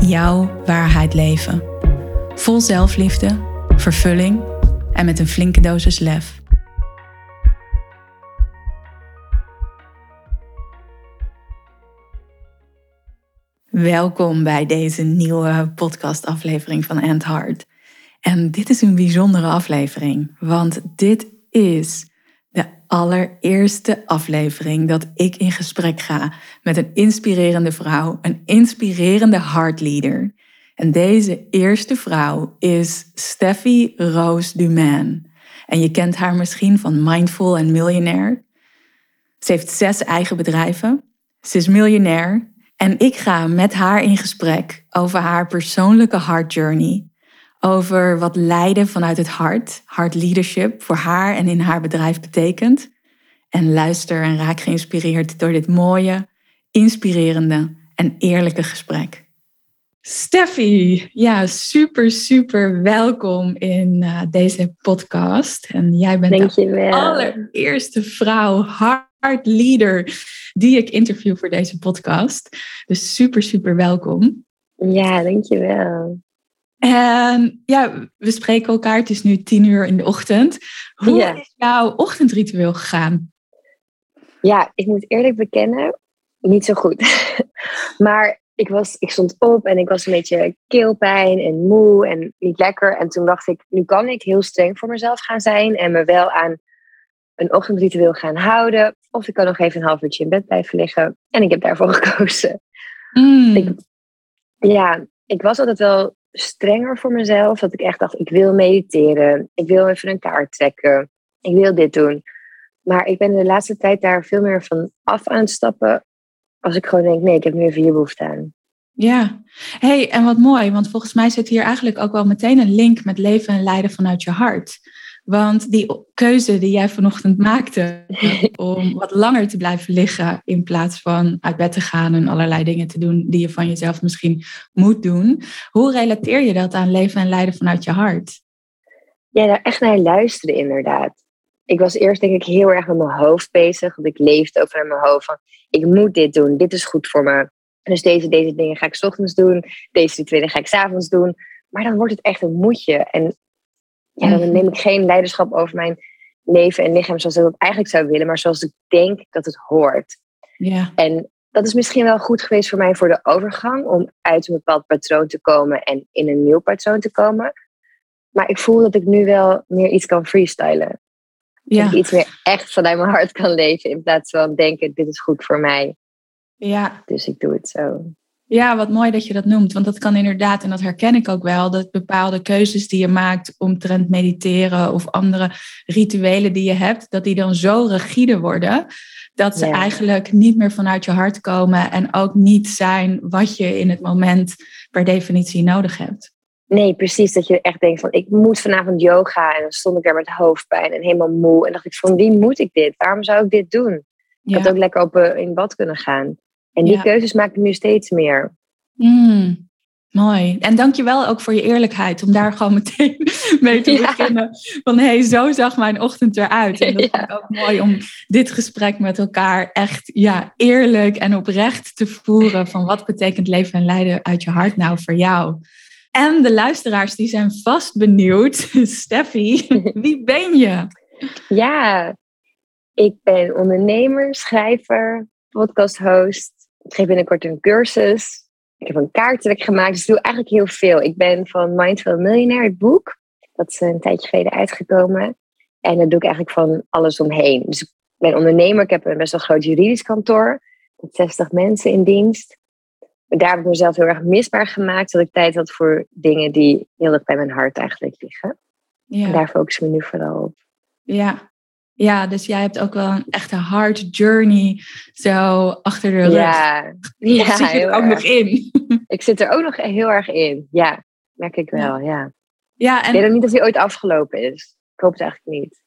jouw waarheid leven. Vol zelfliefde, vervulling en met een flinke dosis lef. Welkom bij deze nieuwe podcastaflevering van End Heart. En dit is een bijzondere aflevering, want dit is allereerste aflevering dat ik in gesprek ga met een inspirerende vrouw, een inspirerende heartleader. En deze eerste vrouw is Steffi Roos Dumain. En je kent haar misschien van Mindful en Millionaire. Ze heeft zes eigen bedrijven. Ze is miljonair. En ik ga met haar in gesprek over haar persoonlijke heart journey over wat leiden vanuit het hart, hart leadership, voor haar en in haar bedrijf betekent. En luister en raak geïnspireerd door dit mooie, inspirerende en eerlijke gesprek. Steffi, ja, super, super welkom in uh, deze podcast. En jij bent de allereerste vrouw, hard leader, die ik interview voor deze podcast. Dus super, super welkom. Ja, dankjewel. En ja, we spreken elkaar. Het is nu tien uur in de ochtend. Hoe is jouw ochtendritueel gegaan? Ja, ik moet eerlijk bekennen, niet zo goed. maar ik, was, ik stond op en ik was een beetje keelpijn en moe en niet lekker. En toen dacht ik, nu kan ik heel streng voor mezelf gaan zijn en me wel aan een ochtendritueel gaan houden. Of ik kan nog even een half uurtje in bed blijven liggen. En ik heb daarvoor gekozen. Mm. Ik, ja, ik was altijd wel strenger voor mezelf. Dat ik echt dacht, ik wil mediteren. Ik wil even een kaart trekken. Ik wil dit doen. Maar ik ben de laatste tijd daar veel meer van af aan het stappen. Als ik gewoon denk, nee, ik heb nu even hier behoefte aan. Ja, hey, en wat mooi, want volgens mij zit hier eigenlijk ook wel meteen een link met leven en lijden vanuit je hart. Want die keuze die jij vanochtend maakte om wat langer te blijven liggen in plaats van uit bed te gaan en allerlei dingen te doen die je van jezelf misschien moet doen. Hoe relateer je dat aan leven en lijden vanuit je hart? Ja, daar echt naar luisteren inderdaad. Ik was eerst denk ik heel erg met mijn hoofd bezig, want ik leefde over in mijn hoofd van ik moet dit doen, dit is goed voor me. Dus deze, deze dingen ga ik s ochtends doen, deze tweede ga ik s avonds doen. Maar dan wordt het echt een moedje. En dan neem ik geen leiderschap over mijn leven en lichaam zoals ik dat eigenlijk zou willen, maar zoals ik denk dat het hoort. Ja. En dat is misschien wel goed geweest voor mij voor de overgang om uit een bepaald patroon te komen en in een nieuw patroon te komen. Maar ik voel dat ik nu wel meer iets kan freestylen. Ja. Dat ik iets meer echt vanuit mijn hart kan leven in plaats van denken, dit is goed voor mij. Ja. Dus ik doe het zo. Ja, wat mooi dat je dat noemt. Want dat kan inderdaad, en dat herken ik ook wel, dat bepaalde keuzes die je maakt omtrent mediteren of andere rituelen die je hebt, dat die dan zo rigide worden, dat ze eigenlijk niet meer vanuit je hart komen en ook niet zijn wat je in het moment per definitie nodig hebt. Nee, precies. Dat je echt denkt van ik moet vanavond yoga. En dan stond ik daar met hoofdpijn en helemaal moe. En dacht ik van wie moet ik dit? Waarom zou ik dit doen? Ik had ook lekker op uh, in bad kunnen gaan. En die keuzes maak ik nu steeds meer. Mm, mooi. En dankjewel ook voor je eerlijkheid om daar gewoon meteen mee te beginnen. Van hé, hey, zo zag mijn ochtend eruit. En dat ja. vind ik ook mooi om dit gesprek met elkaar echt ja, eerlijk en oprecht te voeren. Van wat betekent leven en lijden uit je hart nou voor jou? En de luisteraars die zijn vast benieuwd. Steffi, wie ben je? Ja, ik ben ondernemer, schrijver, podcasthost. Ik geef binnenkort een cursus. Ik heb een kaarttrek gemaakt, dus ik doe eigenlijk heel veel. Ik ben van Mindful Millionaire, het boek. Dat is een tijdje geleden uitgekomen. En daar doe ik eigenlijk van alles omheen. Dus ik ben ondernemer, ik heb een best wel groot juridisch kantoor. Met 60 mensen in dienst daar heb ik mezelf heel erg misbaar gemaakt. Dat ik tijd had voor dingen die heel erg bij mijn hart eigenlijk liggen. Ja. En daar focus ik me nu vooral op. Ja. Ja, dus jij hebt ook wel een echte hard journey zo achter de rug. Ja, ja of zit je er ook nog in? Ik zit er ook nog heel erg in. Ja, merk ik wel, ja. ja. en... Ik weet ook niet of die ooit afgelopen is. Ik hoop het eigenlijk niet.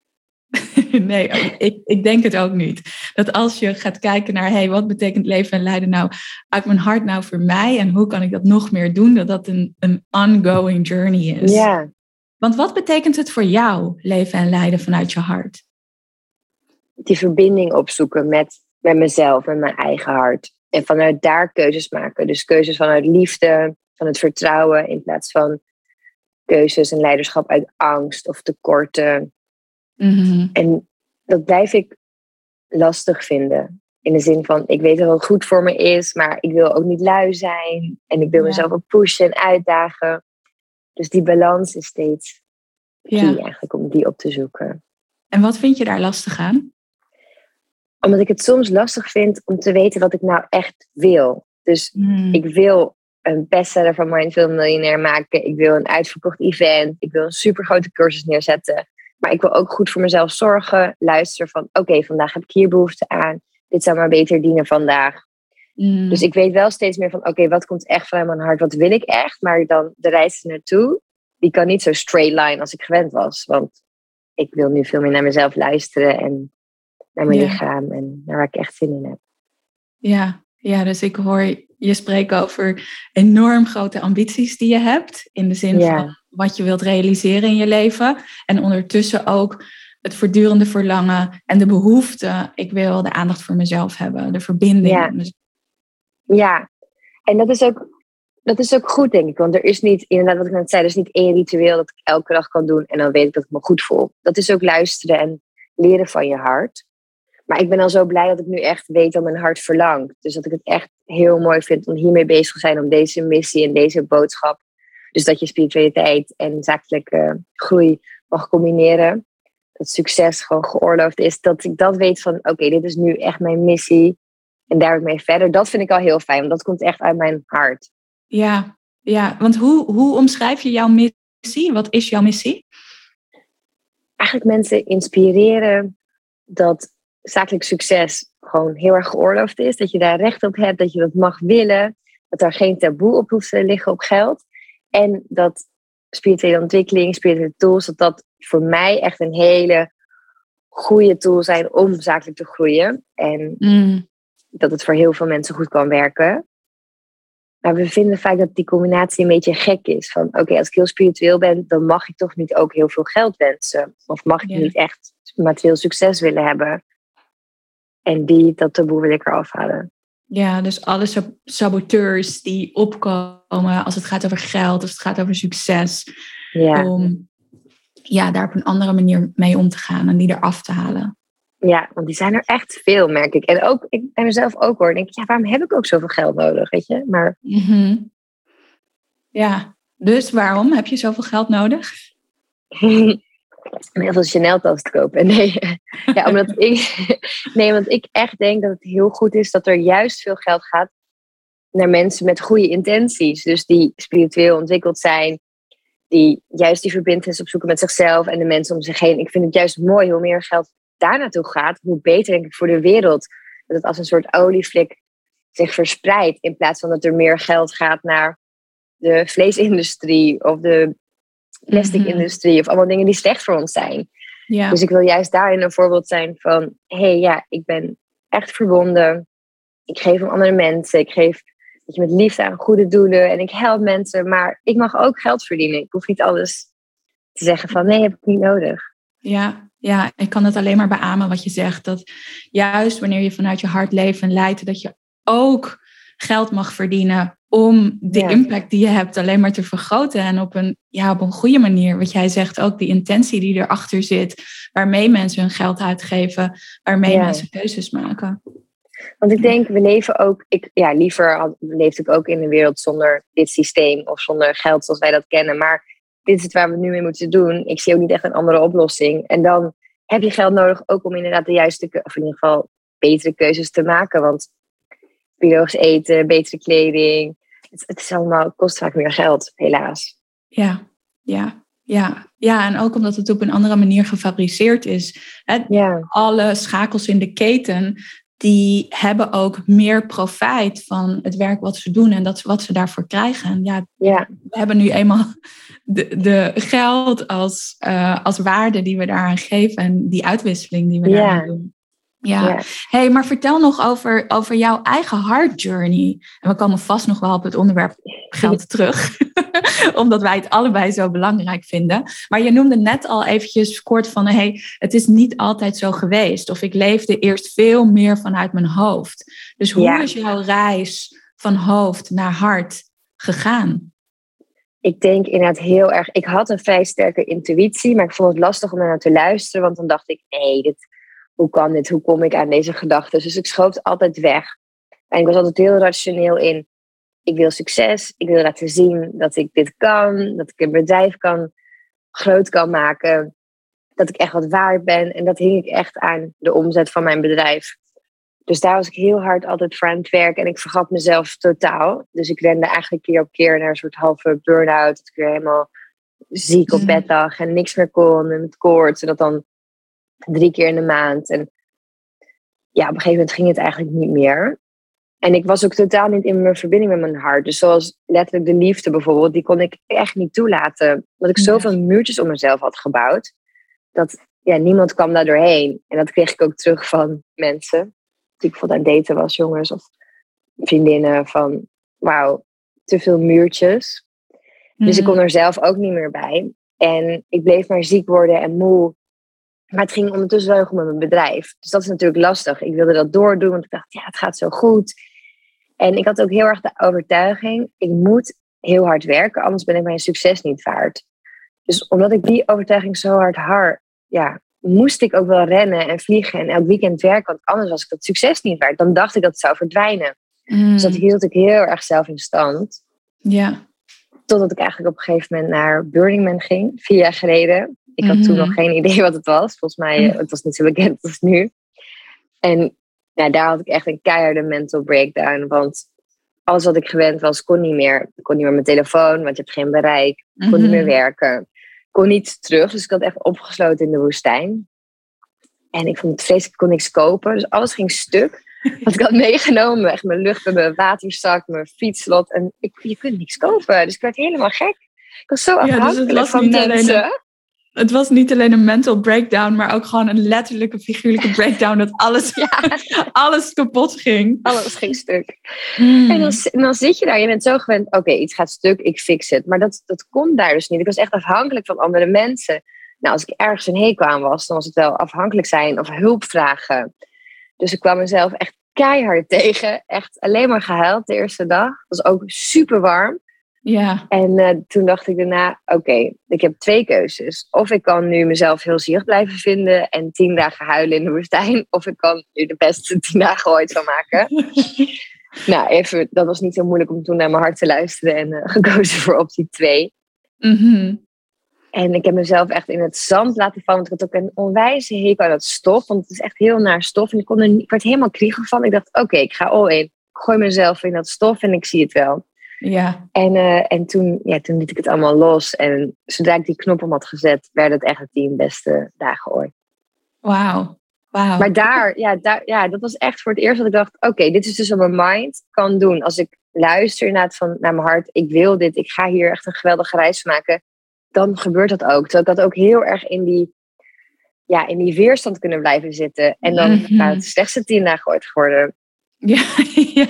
nee, ik, ik denk het ook niet. Dat als je gaat kijken naar, hey, wat betekent leven en lijden nou uit mijn hart nou voor mij en hoe kan ik dat nog meer doen, dat dat een, een ongoing journey is. Ja. Want wat betekent het voor jou, leven en lijden vanuit je hart? Die verbinding opzoeken met, met mezelf en mijn eigen hart. En vanuit daar keuzes maken. Dus keuzes vanuit liefde, van het vertrouwen, in plaats van keuzes en leiderschap uit angst of tekorten Mhm. En dat blijf ik lastig vinden. In de zin van, ik weet dat het goed voor me is, maar ik wil ook niet lui zijn. En ik wil Ja. mezelf ook pushen en uitdagen. Dus die balans is steeds key Ja. eigenlijk om die op te zoeken. En wat vind je daar lastig aan? Omdat ik het soms lastig vind om te weten wat ik nou echt wil. Dus Mm. ik wil een bestseller van Mindful Millionaire maken. Ik wil een uitverkocht event. Ik wil een supergrote cursus neerzetten. Maar ik wil ook goed voor mezelf zorgen. Luisteren van, oké, vandaag heb ik hier behoefte aan. Dit zou maar beter dienen vandaag. Mm. Dus ik weet wel steeds meer van, oké, wat komt echt vanuit mijn hart? Wat wil ik echt? Maar dan de reis er naartoe, die kan niet zo straight line als ik gewend was. Want ik wil nu veel meer naar mezelf luisteren en naar mijn Ja. lichaam en naar waar ik echt zin in heb. Ja, ja, dus ik hoor je spreken over enorm grote ambities die je hebt. In de zin Ja. van wat je wilt realiseren in je leven. En ondertussen ook het voortdurende verlangen en de behoefte. Ik wil de aandacht voor mezelf hebben, de verbinding. Ja. met mezelf. Ja, en dat is ook, dat is ook goed, denk ik. Want er is niet, inderdaad, wat ik net zei, er is niet één ritueel dat ik elke dag kan doen en dan weet ik dat ik me goed voel. Dat is ook luisteren en leren van je hart. Maar ik ben al zo blij dat ik nu echt weet wat mijn hart verlangt. Dus dat ik het echt heel mooi vind om hiermee bezig te zijn, om deze missie en deze boodschap. Dus dat je spiritualiteit en zakelijke groei mag combineren. Dat succes gewoon geoorloofd is. Dat ik dat weet van, oké, dit is nu echt mijn missie. En daar mee verder. Dat vind ik al heel fijn, want dat komt echt uit mijn hart. Ja, ja, want hoe, hoe omschrijf je jouw missie? Wat is jouw missie? Eigenlijk mensen inspireren dat zakelijk succes gewoon heel erg geoorloofd is. Dat je daar recht op hebt, dat je dat mag willen. Dat er geen taboe op hoeft te liggen op geld. En dat spirituele ontwikkeling, spirituele tools, dat dat voor mij echt een hele goede tool zijn om zakelijk te groeien. En Mm, dat het voor heel veel mensen goed kan werken. Maar we vinden vaak dat die combinatie een beetje gek is. Van oké, als ik heel spiritueel ben, dan mag ik toch niet ook heel veel geld wensen. Of mag ik niet echt materieel succes willen hebben. En die, dat taboe wil ik eraf halen. Ja, dus alle sab- saboteurs die opkomen als het gaat over geld, als het gaat over succes. Ja, Om ja, daar op een andere manier mee om te gaan en die eraf te halen. ja, want die zijn er echt veel, merk ik. En ook, ik bij mezelf ook hoor. Denk ik, ja, waarom heb ik ook zoveel geld nodig, weet je? Maar Mhm. Ja, dus waarom heb je zoveel geld nodig? om heel veel Chanel-tas te kopen. Nee, ja, omdat ik, nee, want ik echt denk dat het heel goed is dat er juist veel geld gaat naar mensen met goede intenties. Dus die spiritueel ontwikkeld zijn, die juist die verbindenis opzoeken met zichzelf en de mensen om zich heen. Ik vind het juist mooi hoe meer geld daar naartoe gaat, hoe beter denk ik voor de wereld. Dat het als een soort olievlek zich verspreidt, in plaats van dat er meer geld gaat naar de vleesindustrie of de plasticindustrie of allemaal dingen die slecht voor ons zijn. Ja, Dus ik wil juist daarin een voorbeeld zijn van, hé hey, ja, ik ben echt verbonden. Ik geef om andere mensen. Ik geef je, met liefde aan goede doelen en ik help mensen. Maar ik mag ook geld verdienen. Ik hoef niet alles te zeggen van, nee, heb ik niet nodig. ja, ja, ik kan het alleen maar beamen wat je zegt. Dat juist wanneer je vanuit je hart leeft en leidt, dat je ook geld mag verdienen om de Ja. impact die je hebt alleen maar te vergroten en op een, ja, op een goede manier. Wat jij zegt, ook die intentie die erachter zit, waarmee mensen hun geld uitgeven, waarmee Ja. mensen keuzes maken. Want ik denk, we leven ook, ik, ja, liever had- leefde ik ook in een wereld zonder dit systeem of zonder geld zoals wij dat kennen. Maar dit is het waar we nu mee moeten doen. Ik zie ook niet echt een andere oplossing. En dan heb je geld nodig ook om inderdaad de juiste, of in ieder geval betere keuzes te maken. Want biologisch eten, betere kleding, het, het is allemaal, het kost vaak meer geld, helaas. Ja, ja, ja, Ja, en ook omdat het op een andere manier gefabriceerd is. Ja. Alle schakels in de keten, die hebben ook meer profijt van het werk wat ze doen en dat, wat ze daarvoor krijgen. En ja, Ja. we hebben nu eenmaal de, de geld als, eh, als waarde die we daaraan geven en die uitwisseling die we Ja. daaraan doen. Ja. Ja. Hey, maar vertel nog over, over jouw eigen heart journey. En we komen vast nog wel op het onderwerp geld terug. Omdat wij het allebei zo belangrijk vinden. Maar je noemde net al eventjes kort van... Hey, het is niet altijd zo geweest. Of ik leefde eerst veel meer vanuit mijn hoofd. Dus hoe Ja. is jouw reis van hoofd naar hart gegaan? Ik denk inderdaad heel erg. Ik had een vrij sterke intuïtie, maar ik vond het lastig om naar te luisteren. Want dan dacht ik, nee, dit, hoe kan dit? Hoe kom ik aan deze gedachten? Dus ik schoof het altijd weg. En ik was altijd heel rationeel in. Ik wil succes. Ik wil laten zien dat ik dit kan. Dat ik een bedrijf kan, groot kan maken. Dat ik echt wat waard ben. En dat hing ik echt aan de omzet van mijn bedrijf. Dus daar was ik heel hard altijd voor aan het werken. En ik vergat mezelf totaal. Dus ik rende eigenlijk keer op keer naar een soort halve burn-out. Dat ik weer helemaal ziek op Mm. bed lag en niks meer kon. En met koorts. En dat dan drie keer in de maand. En ja, op een gegeven moment ging het eigenlijk niet meer. En ik was ook totaal niet in mijn verbinding met mijn hart. Dus zoals letterlijk de liefde bijvoorbeeld, die kon ik echt niet toelaten. Omdat ik zoveel muurtjes om mezelf had gebouwd. Dat ja, niemand kwam daar doorheen. En dat kreeg ik ook terug van mensen. Die ik bijvoorbeeld aan daten was, jongens of vriendinnen. Van wauw, te veel muurtjes. Dus ik Mhm. kon er zelf ook niet meer bij. En ik bleef maar ziek worden en moe. Maar het ging ondertussen wel heel goed met mijn bedrijf. Dus dat is natuurlijk lastig. Ik wilde dat doordoen, want ik dacht, ja, het gaat zo goed. En ik had ook heel erg de overtuiging, ik moet heel hard werken, anders ben ik mijn succes niet waard. Dus omdat ik die overtuiging zo hard had, ja, moest ik ook wel rennen en vliegen en elk weekend werken, want anders was ik dat succes niet waard. Dan dacht ik dat het zou verdwijnen. Mm. Dus dat hield ik heel erg zelf in stand. Ja. Totdat ik eigenlijk op een gegeven moment naar Burning Man ging, vier jaar geleden. Ik had toen Mhm. nog geen idee wat het was. Volgens mij, eh, het was niet zo bekend als nu. En daar had ik echt een keiharde mental breakdown. Want alles wat ik gewend was, kon niet meer. Ik kon niet meer mijn telefoon, want je hebt geen bereik. Ik kon niet meer Mhm. werken. Ik kon niet terug, dus ik had echt opgesloten in de woestijn. En ik vond het vreselijk, ik kon niks kopen. Dus alles ging stuk. Wat ik had meegenomen, echt mijn lucht, mijn waterzak, mijn fietslot. En ik, je kunt niks kopen. Dus ik werd helemaal gek. Ik was zo dus het afhankelijk was van niet alleen mensen. Het was niet alleen een mental breakdown, maar ook gewoon een letterlijke, figuurlijke breakdown dat alles, alles kapot ging. Alles ging stuk. Mm. En dan, en dan zit je daar, je bent zo gewend, oké, iets gaat stuk, ik fix het. Maar dat, dat kon daar dus niet. Ik was echt afhankelijk van andere mensen. Nou, als ik ergens een hekel aan was, dan was het wel afhankelijk zijn of hulp vragen. Dus ik kwam mezelf echt keihard tegen. Echt alleen maar gehuild de eerste dag. Het was ook super warm. Ja. En eh, toen dacht ik daarna, oké, ik heb twee keuzes. Of ik kan nu mezelf heel zielig blijven vinden en tien dagen huilen in de woestijn. Of ik kan nu de beste tien dagen ooit van maken. nou, even, dat was niet zo moeilijk om toen naar mijn hart te luisteren en eh, gekozen voor optie 2. Mhm. En ik heb mezelf echt in het zand laten vallen. Want ik had ook een onwijze hekel aan dat stof. Want het is echt heel naar stof. En ik, kon er niet, ik werd helemaal kriegel van. Ik dacht, oké, ik ga all in. Ik gooi mezelf in dat stof en ik zie het wel. Ja. En, eh, en toen, ja, toen liet ik het allemaal los. En zodra ik die knop om had gezet, werden het echt de tien beste dagen ooit. Wauw. Wauw. Maar daar, ja, daar, ja, dat was echt voor het eerst dat ik dacht: oké, dit is dus wat mijn mind kan doen. Als ik luister inderdaad van naar mijn hart, ik wil dit, ik ga hier echt een geweldige reis van maken, dan gebeurt dat ook. Terwijl ik dat ook heel erg in die, ja, in die weerstand kunnen blijven zitten. En dan Mhm. gaat het slechtste tien dagen ooit geworden. Ja, ja,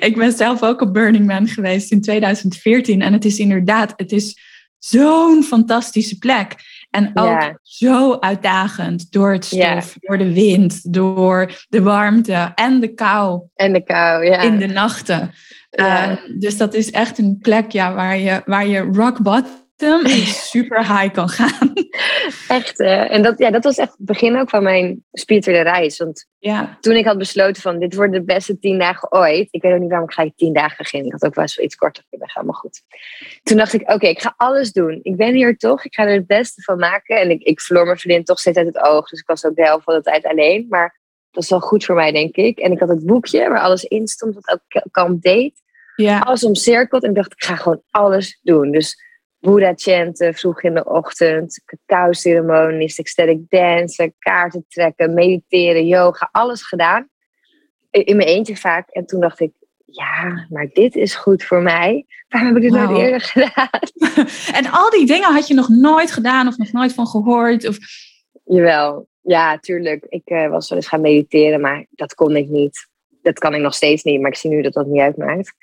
ik ben zelf ook op Burning Man geweest in 2014. En het is inderdaad, het is zo'n fantastische plek. En ook Ja. zo uitdagend door het stof, Ja. door de wind, door de warmte en de kou En de kou, ja. in de nachten. Ja. Eh, dus dat is echt een plek ja, waar, je, waar je rock bottom en super high kan gaan. Echt, eh, en dat, ja, dat was echt het begin ook van mijn spirituele reis. Want ja. toen ik had besloten van dit worden de beste tien dagen ooit. Ik weet ook niet waarom ik gelijk tien dagen ging. Ik had ook wel eens iets korter kunnen gaan, maar goed. Toen dacht ik, oké, ik ga alles doen. Ik ben hier toch, ik ga er het beste van maken. En ik, ik verloor mijn vriendin toch steeds uit het oog. Dus ik was ook de helft van de tijd alleen. Maar dat is wel goed voor mij, denk ik. En ik had het boekje waar alles in stond, wat elke kamp deed. Ja. Alles omcirkeld. En ik dacht, ik ga gewoon alles doen. Dus Boeddha chanten vroeg in de ochtend, cacao ceremonies, ecstatic dansen, kaarten trekken, mediteren, yoga, alles gedaan. In mijn eentje vaak. En toen dacht ik, ja, maar dit is goed voor mij. Waarom heb ik dit wow. nooit eerder gedaan? en al die dingen had je nog nooit gedaan of nog nooit van gehoord? Of... Jawel, ja, tuurlijk. Ik uh, was wel eens gaan mediteren, maar dat kon ik niet. Dat kan ik nog steeds niet, maar ik zie nu dat dat niet uitmaakt.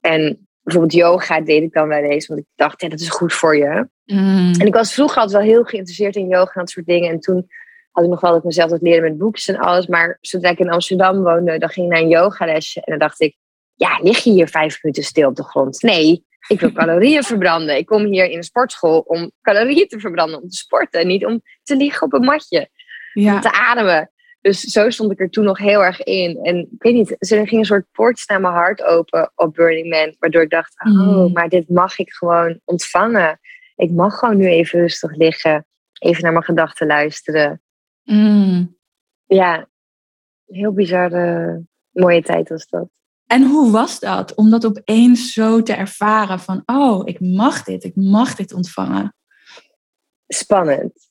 En bijvoorbeeld yoga deed ik dan wel eens, want ik dacht, ja, dat is goed voor je. Mm. En ik was vroeger altijd wel heel geïnteresseerd in yoga en dat soort dingen. En toen had ik nog wel dat ik mezelf dat leren met boekjes en alles. Maar zodra ik in Amsterdam woonde, dan ging ik naar een yogalesje. En dan dacht ik, ja, lig je hier vijf minuten stil op de grond? Nee, ik wil calorieën verbranden. Ik kom hier in een sportschool om calorieën te verbranden, om te sporten. Niet om te liggen op een matje, ja. om te ademen. Dus zo stond ik er toen nog heel erg in. En ik weet niet, er ging een soort poort naar mijn hart open op Burning Man. Waardoor ik dacht, oh, Mm. maar dit mag ik gewoon ontvangen. Ik mag gewoon nu even rustig liggen. Even naar mijn gedachten luisteren. Mm. Ja, heel bizarre, mooie tijd was dat. En hoe was dat? Om dat opeens zo te ervaren van, oh, ik mag dit, ik mag dit ontvangen. Spannend.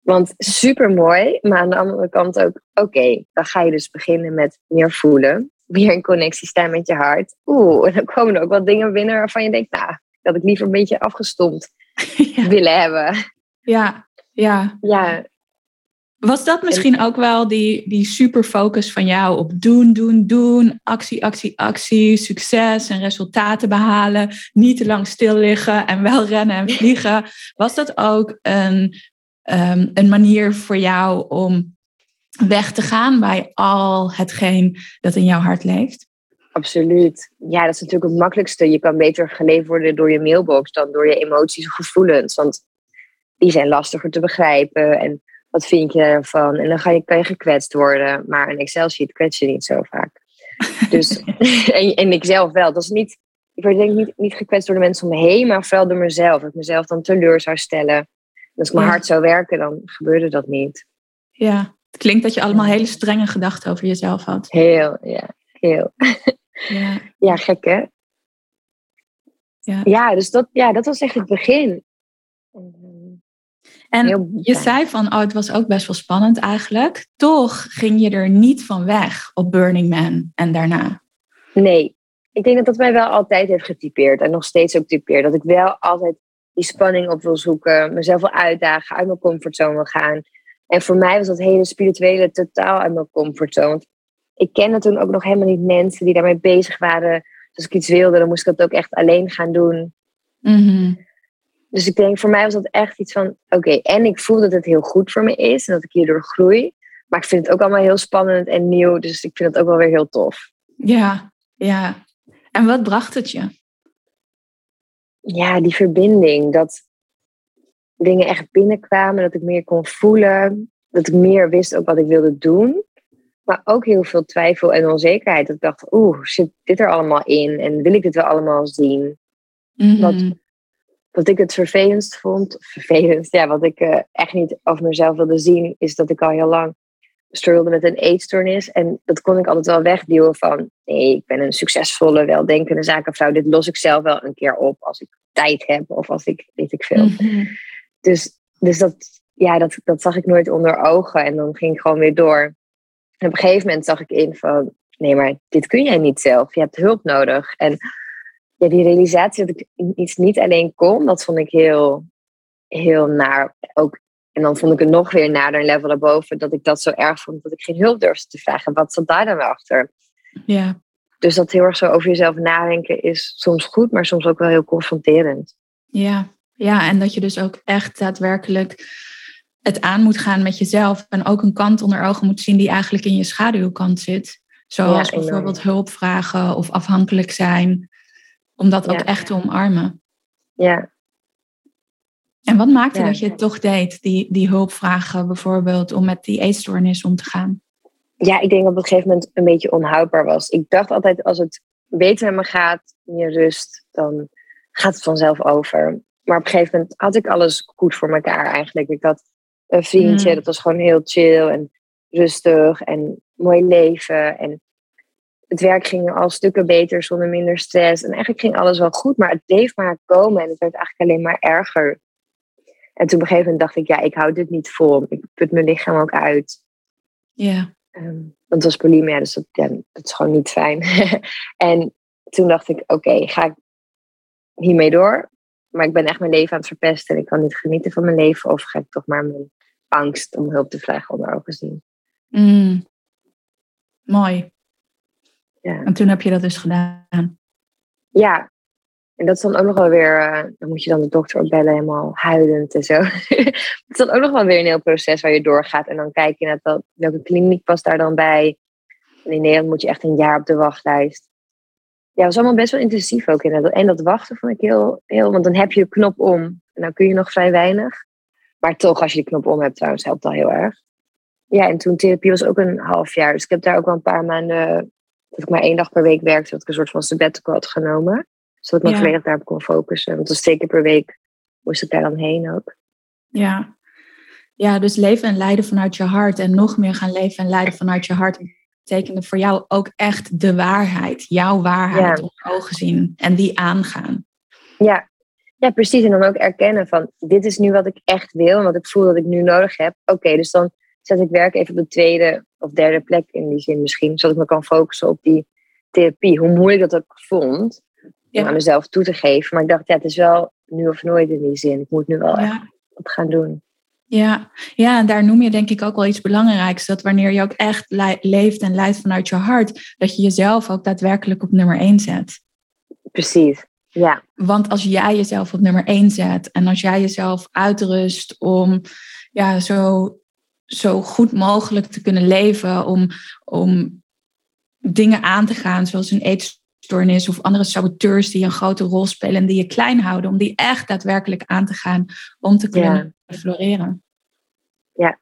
Want super mooi, maar aan de andere kant ook, oké, dan ga je dus beginnen met meer voelen. Weer in connectie staan met je hart. Oeh, en dan komen er ook wat dingen binnen waarvan je denkt, nou, dat ik liever een beetje afgestompt ja. willen hebben. ja, ja. Ja, Was dat misschien ook wel die, die super focus van jou op doen, doen, doen, actie, actie, actie, succes en resultaten behalen, niet te lang stil liggen en wel rennen en vliegen. Was dat ook een, um, een manier voor jou om weg te gaan bij al hetgeen dat in jouw hart leeft? absoluut. Ja, dat is natuurlijk het makkelijkste. Je kan beter geleefd worden door je mailbox dan door je emoties of gevoelens. Want die zijn lastiger te begrijpen. En wat vind je ervan? En dan ga je, kan je gekwetst worden. Maar een Excel-sheet kwets je niet zo vaak. Dus, en, en ik zelf wel. Dat is niet, ik word denk ik niet, niet gekwetst door de mensen om me heen, maar vooral door mezelf. Dat ik mezelf dan teleur zou stellen. Als ik mijn Ja. hard zou werken, dan gebeurde dat niet. Ja, het klinkt dat je allemaal hele strenge gedachten over jezelf had. Heel, ja, heel. Ja, Ja, gek hè? Ja. ja dus dat, ja, dat was echt het begin. En, heel- je zei van, oh, het was ook best wel spannend eigenlijk. Toch ging je er niet van weg op Burning Man en daarna. Nee, ik denk dat dat mij wel altijd heeft getypeerd en nog steeds ook typeert. Dat ik wel altijd die spanning op wil zoeken, mezelf wil uitdagen, uit mijn comfortzone wil gaan. En voor mij was dat hele spirituele totaal uit mijn comfortzone. Want ik kende toen ook nog helemaal niet mensen die daarmee bezig waren. Dus als ik iets wilde, dan moest ik dat ook echt alleen gaan doen. Mhm. Dus ik denk, voor mij was dat echt iets van, oké, en ik voel dat het heel goed voor me is en dat ik hierdoor groei. Maar ik vind het ook allemaal heel spannend en nieuw, dus ik vind het ook wel weer heel tof. Ja, ja. En wat bracht het je? Ja, die verbinding, dat dingen echt binnenkwamen, dat ik meer kon voelen, dat ik meer wist ook wat ik wilde doen. Maar ook heel veel twijfel en onzekerheid. Dat ik dacht, oeh, zit dit er allemaal in? En wil ik dit wel allemaal zien? Wat, wat ik het vervelendst vond, vervelend, ja, wat ik eh, echt niet over mezelf wilde zien, is dat ik al heel lang struggelde met een eetstoornis. En dat kon ik altijd wel wegduwen van, nee, ik ben een succesvolle, weldenkende zakenvrouw. Dit los ik zelf wel een keer op als ik tijd heb of als ik, weet ik veel. Mhm. Dus, dus dat, ja, dat, dat zag ik nooit onder ogen. En dan ging ik gewoon weer door. En op een gegeven moment zag ik in van... Nee, maar dit kun jij niet zelf. Je hebt hulp nodig. En ja, die realisatie dat ik iets niet alleen kon... dat vond ik heel, heel naar. Ook, en dan vond ik het nog weer naar een level daarboven... dat ik dat zo erg vond dat ik geen hulp durfde te vragen. Wat zat daar dan wel achter? Ja, Dus dat heel erg zo over jezelf nadenken is soms goed... maar soms ook wel heel confronterend. ja. ja, en dat je dus ook echt daadwerkelijk het aan moet gaan met jezelf. En ook een kant onder ogen moet zien die eigenlijk in je schaduwkant zit. Zoals Ja, bijvoorbeeld hulp vragen of afhankelijk zijn. Om dat ook Ja. echt te omarmen. Ja, En wat maakte Ja. dat je het toch deed, die, die hulp vragen bijvoorbeeld, om met die eetstoornis om te gaan? ja, ik denk dat op een gegeven moment een beetje onhoudbaar was. Ik dacht altijd, als het beter met me gaat, meer rust, dan gaat het vanzelf over. Maar op een gegeven moment had ik alles goed voor elkaar eigenlijk. Ik had een vriendje, Mm. dat was gewoon heel chill en rustig en mooi leven. En het werk ging al stukken beter zonder minder stress. En eigenlijk ging alles wel goed, maar het bleef maar komen en het werd eigenlijk alleen maar erger. En toen op een gegeven moment dacht ik, ja, ik hou dit niet vol. Ik put mijn lichaam ook uit. Ja. Um, want het was bulimia, dus dat, ja, dat is gewoon niet fijn. en toen dacht ik, oké, ga ik hiermee door? Maar ik ben echt mijn leven aan het verpesten en ik kan niet genieten van mijn leven. Of ga ik toch maar mijn angst om hulp te vragen onder ogen zien? Mm. Mooi. Ja. En toen heb je dat dus gedaan. Ja. En dat is dan ook nog wel weer, uh, dan moet je dan de dokter opbellen, helemaal huilend en zo. het is dan ook nog wel weer een heel proces waar je doorgaat. En dan kijk je naar dat, welke kliniek past daar dan bij. En in Nederland moet je echt een jaar op de wachtlijst. Ja, het was allemaal best wel intensief ook. Inderdaad. En dat wachten vond ik heel, heel, want dan heb je de knop om. En dan kun je nog vrij weinig. Maar toch, als je die knop om hebt trouwens, helpt dat heel erg. Ja, en toen therapie was ook een half jaar. Dus ik heb daar ook wel een paar maanden dat ik maar één dag per week werkte, dat ik een soort van sabbatical had genomen. Zodat ik me volledig daarop kon focussen. Want was twee keer per week moest ik daar dan heen ook. Ja. ja, dus leven en leiden vanuit je hart. En nog meer gaan leven en leiden vanuit je hart. Betekende voor jou ook echt de waarheid. Jouw waarheid ja. onder ogen zien. En die aangaan. Ja. ja, precies. En dan ook erkennen van dit is nu wat ik echt wil. En wat ik voel dat ik nu nodig heb. Oké, dus dan zet ik werk even op de tweede of derde plek in die zin misschien. Zodat ik me kan focussen op die therapie. Hoe moeilijk dat ook vond om aan mezelf toe te geven. Maar ik dacht, ja, het is wel nu of nooit in die zin. Ik moet nu wel echt wat gaan doen. Ja. ja, en daar noem je denk ik ook wel iets belangrijks. Dat wanneer je ook echt leeft en leidt vanuit je hart, dat je jezelf ook daadwerkelijk op nummer één zet. Precies, ja. Want als jij jezelf op nummer één zet en als jij jezelf uitrust om ja, zo zo goed mogelijk te kunnen leven, om, om dingen aan te gaan, zoals een eetstoornis of andere saboteurs die een grote rol spelen en die je klein houden, om die echt daadwerkelijk aan te gaan om te kunnen floreren. Ja.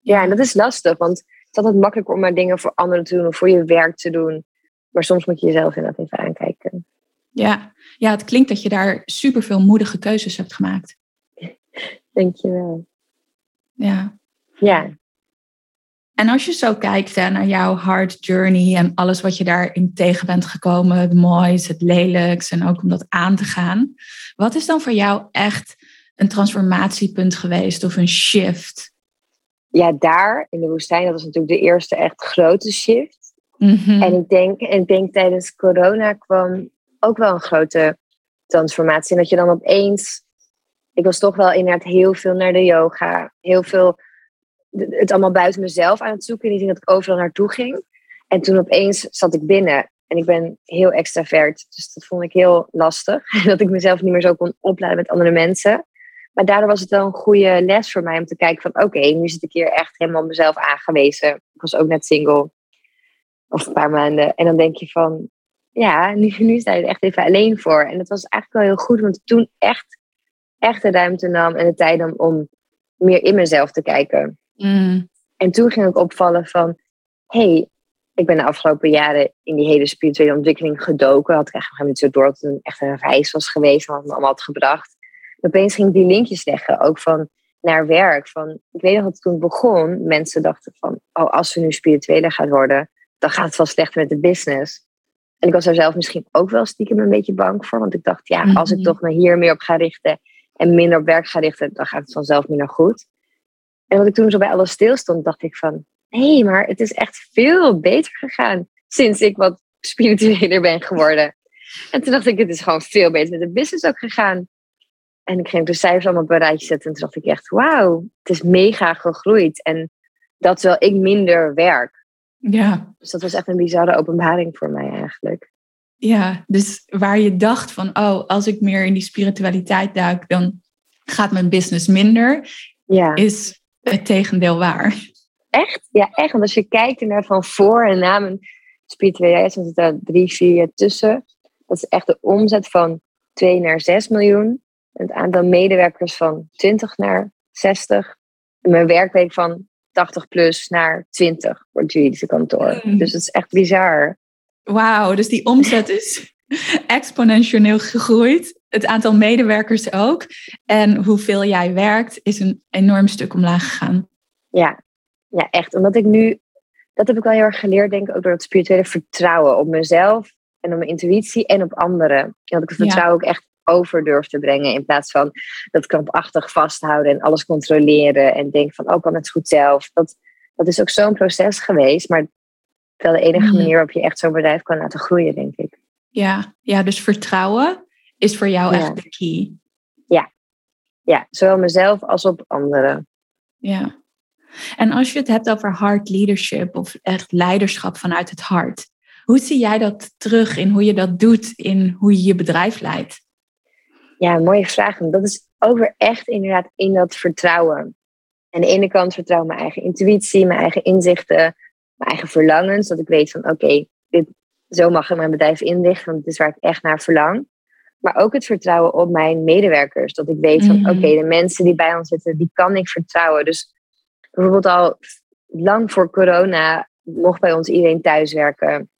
ja, en dat is lastig, want het is altijd makkelijker om maar dingen voor anderen te doen of voor je werk te doen. Maar soms moet je jezelf inderdaad even aankijken. Ja. ja, het klinkt dat je daar superveel moedige keuzes hebt gemaakt. Denk je wel. Ja. Ja. En als je zo kijkt hè, naar jouw hard journey en alles wat je daarin tegen bent gekomen, het moois, het lelijks en ook om dat aan te gaan. Wat is dan voor jou echt een transformatiepunt geweest of een shift? Ja, daar in de woestijn, dat was natuurlijk de eerste echt grote shift. Mhm. En ik denk, en ik denk tijdens corona kwam ook wel een grote transformatie. En dat je dan opeens, ik was toch wel inderdaad heel veel naar de yoga, heel veel het allemaal buiten mezelf aan het zoeken. Niet dat ik overal naartoe ging. En toen opeens zat ik binnen. En ik ben heel extravert. Dus dat vond ik heel lastig. Dat ik mezelf niet meer zo kon opladen met andere mensen. Maar daardoor was het wel een goede les voor mij om te kijken van... Oké, nu zit ik hier echt helemaal mezelf aangewezen. Ik was ook net single. Of een paar maanden. En dan denk je van... Ja, nu, nu sta je er echt even alleen voor. En dat was eigenlijk wel heel goed. Want toen echt, echt de ruimte nam en de tijd nam om meer in mezelf te kijken. Mm. En toen ging ik opvallen van, hey, ik ben de afgelopen jaren in die hele spirituele ontwikkeling gedoken. Had ik eigenlijk niet zo door dat het een, echt een reis was geweest, wat me allemaal had gebracht. En opeens ging ik die linkjes leggen, ook van naar werk. Van, ik weet nog dat toen het begon, mensen dachten van, oh, als ze nu spiritueler gaat worden, dan gaat het wel slecht met de business. En ik was daar zelf misschien ook wel stiekem een beetje bang voor, want ik dacht, ja, als ik mhm. toch me hier meer op ga richten en minder op werk ga richten, dan gaat het vanzelf minder goed. En wat ik toen zo bij alles stilstond, dacht ik van... Nee, maar het is echt veel beter gegaan sinds ik wat spiritueler ben geworden. En toen dacht ik, het is gewoon veel beter met de business ook gegaan. En ik ging de cijfers allemaal op een rijtje zetten. En toen dacht ik echt, wauw, het is mega gegroeid. En dat terwijl ik minder werk. Ja. Dus dat was echt een bizarre openbaring voor mij eigenlijk. Ja, dus waar je dacht van, oh, als ik meer in die spiritualiteit duik, dan gaat mijn business minder. Ja. Is het tegendeel waar. Echt? Ja, echt. Want als je kijkt naar van voor en na mijn spiritualiteit, dan zit daar drie, vier jaar tussen. Dat is echt de omzet van 2 naar 6 miljoen. Het aantal medewerkers van 20 naar 60. En mijn werkweek van 80 plus naar 20 voor het juridische kantoor. Mm. Dus het is echt bizar. Wauw, dus die omzet is exponentieel gegroeid. Het aantal medewerkers ook. En hoeveel jij werkt is een enorm stuk omlaag gegaan. Ja, ja echt. Omdat ik nu dat heb ik wel heel erg geleerd, denk ik, ook door het spirituele vertrouwen op mezelf en op mijn intuïtie en op anderen. En dat ik het vertrouwen ook echt over durf te brengen. In plaats van dat krampachtig vasthouden en alles controleren. En denken van, oh, kan het goed zelf. Dat, dat is ook zo'n proces geweest. Maar wel de enige manier waarop je echt zo'n bedrijf kan laten groeien, denk ik. Ja, ja dus vertrouwen is voor jou echt de key. Ja. ja, zowel mezelf als op anderen. Ja. En als je het hebt over hard leadership of echt leiderschap vanuit het hart, hoe zie jij dat terug in hoe je dat doet in hoe je je bedrijf leidt? Ja, mooie vraag. Dat is over echt inderdaad in dat vertrouwen. Aan de ene kant vertrouw mijn eigen intuïtie, mijn eigen inzichten, mijn eigen verlangens. Dat ik weet van oké, dit zo mag ik mijn bedrijf inrichten, want dit is waar ik echt naar verlang. Maar ook het vertrouwen op mijn medewerkers. Dat ik weet van mhm. oké, de mensen die bij ons zitten, die kan ik vertrouwen. Dus bijvoorbeeld al lang voor corona mocht bij ons iedereen thuiswerken.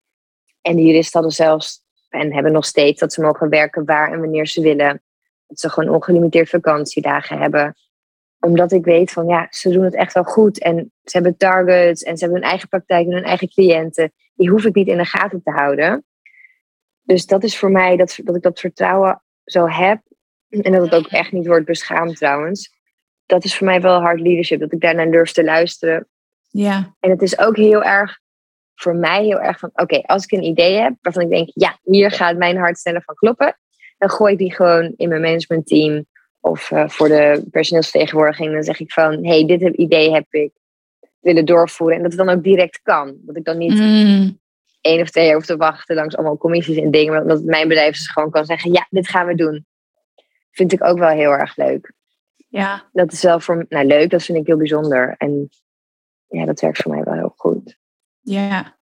En de juristen hadden zelfs en hebben nog steeds dat ze mogen werken waar en wanneer ze willen. Dat ze gewoon ongelimiteerd vakantiedagen hebben. Omdat ik weet van ja, ze doen het echt wel goed. En ze hebben targets en ze hebben hun eigen praktijk en hun eigen cliënten. Die hoef ik niet in de gaten te houden. Dus dat is voor mij dat, dat ik dat vertrouwen zo heb. En dat het ook echt niet wordt beschaamd trouwens. Dat is voor mij wel hard leadership. Dat ik daarnaar durf te luisteren. Ja. En het is ook heel erg voor mij heel erg van, oké, als ik een idee heb waarvan ik denk, ja, hier gaat mijn hart sneller van kloppen, dan gooi ik die gewoon in mijn managementteam of uh, voor de personeelsvertegenwoordiging. Dan zeg ik van, hey, dit idee heb ik willen doorvoeren. En dat het dan ook direct kan. Dat ik dan niet mm. Één of twee jaar hoef te wachten langs allemaal commissies en dingen. Maar dat mijn bedrijf dus gewoon kan zeggen, ja, dit gaan we doen. Vind ik ook wel heel erg leuk. Ja. Dat is wel voor nou leuk, dat vind ik heel bijzonder. En ja, dat werkt voor mij wel heel goed. Ja.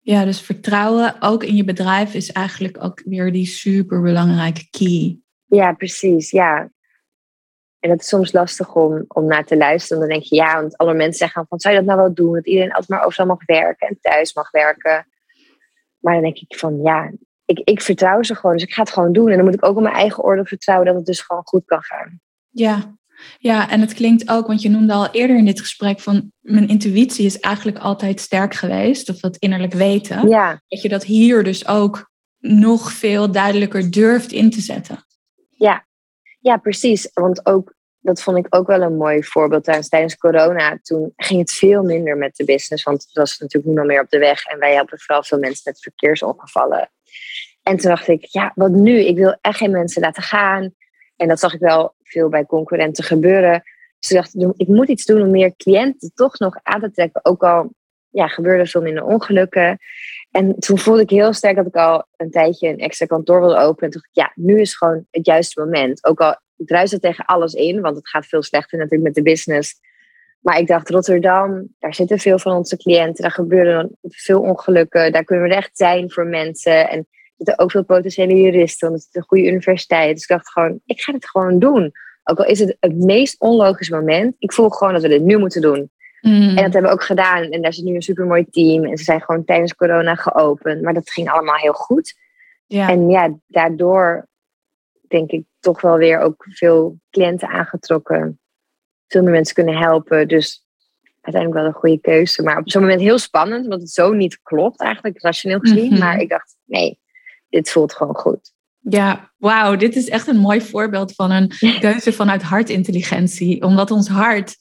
Ja, dus vertrouwen ook in je bedrijf is eigenlijk ook weer die super belangrijke key. Ja, precies. Ja. En het is soms lastig om, om naar te luisteren. Dan denk je, ja, want alle mensen zeggen van, zou je dat nou wel doen? Dat iedereen altijd maar overal mag werken en thuis mag werken. Maar dan denk ik van, ja, ik, ik vertrouw ze gewoon. Dus ik ga het gewoon doen. En dan moet ik ook op mijn eigen orde vertrouwen dat het dus gewoon goed kan gaan. Ja, ja, en het klinkt ook, want je noemde al eerder in dit gesprek van mijn intuïtie is eigenlijk altijd sterk geweest, of dat innerlijk weten. Ja. Dat je dat hier dus ook nog veel duidelijker durft in te zetten. Ja, ja precies. Want ook, dat vond ik ook wel een mooi voorbeeld tijdens, tijdens corona. Toen ging het veel minder met de business, want het was natuurlijk niemand meer op de weg. En wij helpen vooral veel mensen met verkeersongevallen. En toen dacht ik, ja, wat nu? Ik wil echt geen mensen laten gaan. En dat zag ik wel veel bij concurrenten gebeuren. Ze dachten, ik moet iets doen om meer cliënten toch nog aan te trekken. Ook al ja, gebeurde veel minder ongelukken. En toen voelde ik heel sterk dat ik al een tijdje een extra kantoor wilde openen. En toen dacht ik, ja, nu is gewoon het juiste moment. Ook al druist het tegen alles in, want het gaat veel slechter natuurlijk met de business. Maar ik dacht, Rotterdam, daar zitten veel van onze cliënten. Daar gebeuren veel ongelukken. Daar kunnen we echt zijn voor mensen. En zitten ook veel potentiële juristen, want het een goede universiteit. Dus ik dacht gewoon, ik ga het gewoon doen. Ook al is het het meest onlogische moment, ik voel gewoon dat we dit nu moeten doen. Mm. En dat hebben we ook gedaan. En daar zit nu een supermooi team. En ze zijn gewoon tijdens corona geopend. Maar dat ging allemaal heel goed. Ja. En ja, daardoor denk ik toch wel weer ook veel cliënten aangetrokken. Veel meer mensen kunnen helpen. Dus uiteindelijk wel een goede keuze. Maar op zo'n moment heel spannend, omdat het zo niet klopt eigenlijk, rationeel gezien. Mhm. Maar ik dacht, nee, dit voelt gewoon goed. Ja, wauw, dit is echt een mooi voorbeeld van een keuze vanuit hartintelligentie. Omdat ons hart,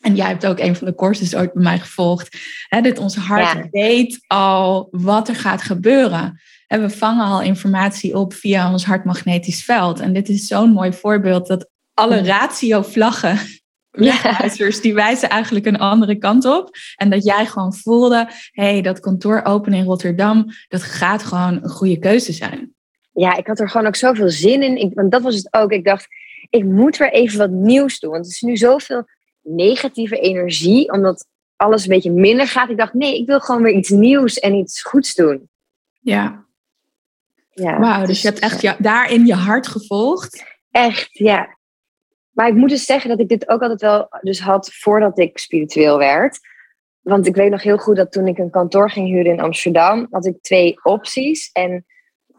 en jij hebt ook een van de courses ooit bij mij gevolgd, hè, dat ons hart weet al wat er gaat gebeuren. En we vangen al informatie op via ons hartmagnetisch veld. En dit is zo'n mooi voorbeeld dat alle ratio-vlaggen wegwijzers, die wijzen eigenlijk een andere kant op. En dat jij gewoon voelde, hé, hey, dat kantoor openen in Rotterdam, dat gaat gewoon een goede keuze zijn. Ja, ik had er gewoon ook zoveel zin in. Ik, want dat was het ook. Ik dacht, ik moet weer even wat nieuws doen. Want het is nu zoveel negatieve energie, omdat alles een beetje minder gaat. Ik dacht, nee, ik wil gewoon weer iets nieuws en iets goeds doen. Ja. ja Wauw, dus, dus je hebt echt ja, daarin je hart gevolgd. Echt, ja. Maar ik moet dus zeggen dat ik dit ook altijd wel dus had voordat ik spiritueel werd. Want ik weet nog heel goed dat toen ik een kantoor ging huren in Amsterdam, had ik twee opties. En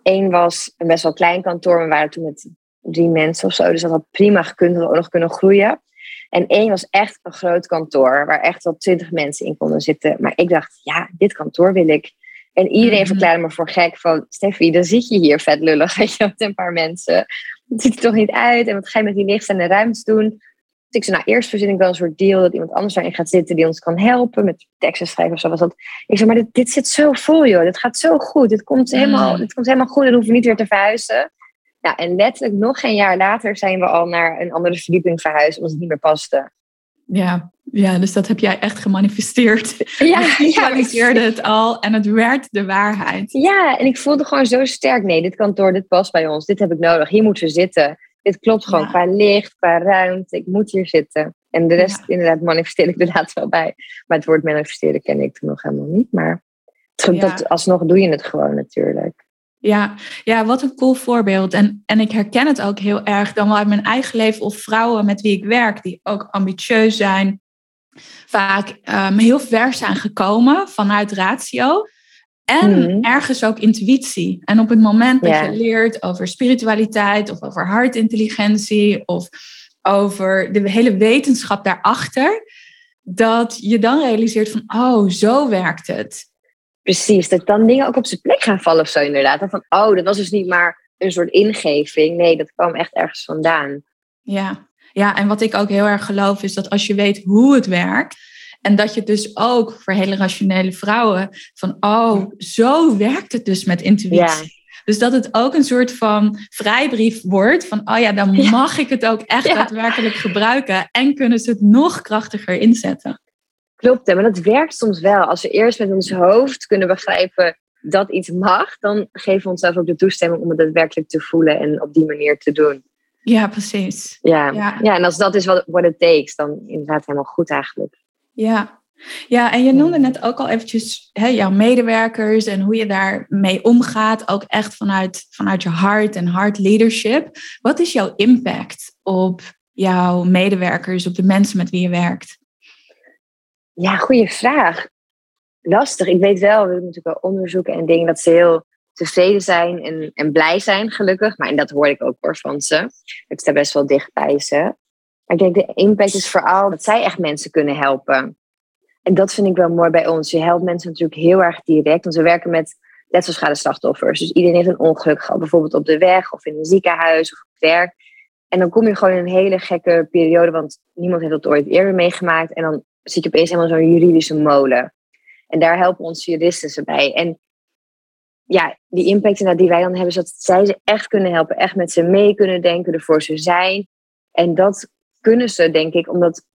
één was een best wel klein kantoor, we waren toen met drie mensen of zo. Dus dat had prima gekund, dat we ook nog kunnen groeien. En één was echt een groot kantoor waar echt wel twintig mensen in konden zitten. Maar ik dacht, ja, dit kantoor wil ik. En iedereen mm verklaarde me voor gek van, Steffi, dan zit je hier vet lullig, weet je, met een paar mensen. Het ziet er toch niet uit en wat ga je met die lichtstaande ruimtes doen? Dus ik zei, nou eerst verzin ik wel een soort deal dat iemand anders daarin gaat zitten die ons kan helpen met teksten schrijven of zo was dat. Ik zei, maar dit, dit zit zo vol joh, dit gaat zo goed, dit komt helemaal, mm. dit komt helemaal goed, dan hoeven we niet weer te verhuizen. Nou, en letterlijk nog geen jaar later zijn we al naar een andere verdieping verhuisd omdat het niet meer paste. Ja, ja, dus dat heb jij echt gemanifesteerd. Ja, je visualiseerde het al en het werd de waarheid. Ja, en ik voelde gewoon zo sterk. Nee, dit kantoor, dit past bij ons. Dit heb ik nodig. Hier moeten we zitten. Dit klopt gewoon qua licht, qua ruimte. Ik moet hier zitten. En de rest inderdaad manifesteer ik inderdaad wel bij. Maar het woord manifesteren ken ik toen nog helemaal niet. Maar dat, alsnog doe je het gewoon natuurlijk. Ja, ja, wat een cool voorbeeld. En, en ik herken het ook heel erg dan wel uit mijn eigen leven of vrouwen met wie ik werk, die ook ambitieus zijn, vaak um, heel ver zijn gekomen vanuit ratio. En mhm. ergens ook intuïtie. En op het moment dat je leert over spiritualiteit of over hartintelligentie of over de hele wetenschap daarachter, dat je dan realiseert van, oh, zo werkt het. Precies, dat dan dingen ook op zijn plek gaan vallen of zo inderdaad. van, oh, dat was dus niet maar een soort ingeving. Nee, dat kwam echt ergens vandaan. Ja. ja, en wat ik ook heel erg geloof is dat als je weet hoe het werkt... en dat je dus ook voor hele rationele vrouwen... van, oh, zo werkt het dus met intuïtie. Dus dat het ook een soort van vrijbrief wordt van, oh ja, dan mag ik het ook echt daadwerkelijk gebruiken en kunnen ze het nog krachtiger inzetten. Klopt, hè? maar dat werkt soms wel. Als we eerst met ons hoofd kunnen begrijpen dat iets mag, dan geven we onszelf ook de toestemming om het daadwerkelijk te voelen en op die manier te doen. Ja, precies. Ja, ja. en als dat is wat it takes, dan inderdaad helemaal goed eigenlijk. Ja, ja, en je noemde net ook al eventjes hè, jouw medewerkers en hoe je daarmee omgaat, ook echt vanuit, vanuit je hart en hart leadership. Wat is jouw impact op jouw medewerkers, op de mensen met wie je werkt? Ja, goede vraag. Lastig. Ik weet wel, we doen natuurlijk wel onderzoeken en dingen dat ze heel tevreden zijn en, en blij zijn, gelukkig. Maar en dat hoor ik ook hoor van ze. Ik sta best wel dicht bij ze. Maar ik denk de impact is vooral dat zij echt mensen kunnen helpen. En dat vind ik wel mooi bij ons. Je helpt mensen natuurlijk heel erg direct. Want we werken met letselschade slachtoffers. Dus iedereen heeft een ongeluk gehad. Bijvoorbeeld op de weg of in een ziekenhuis of op werk. En dan kom je gewoon in een hele gekke periode. Want niemand heeft dat ooit eerder meegemaakt. En dan zit je opeens helemaal zo'n juridische molen. En daar helpen onze juristen ze bij. En ja, die impact die wij dan hebben, is dat zij ze echt kunnen helpen, echt met ze mee kunnen denken, ervoor ze zijn. En dat kunnen ze, denk ik, omdat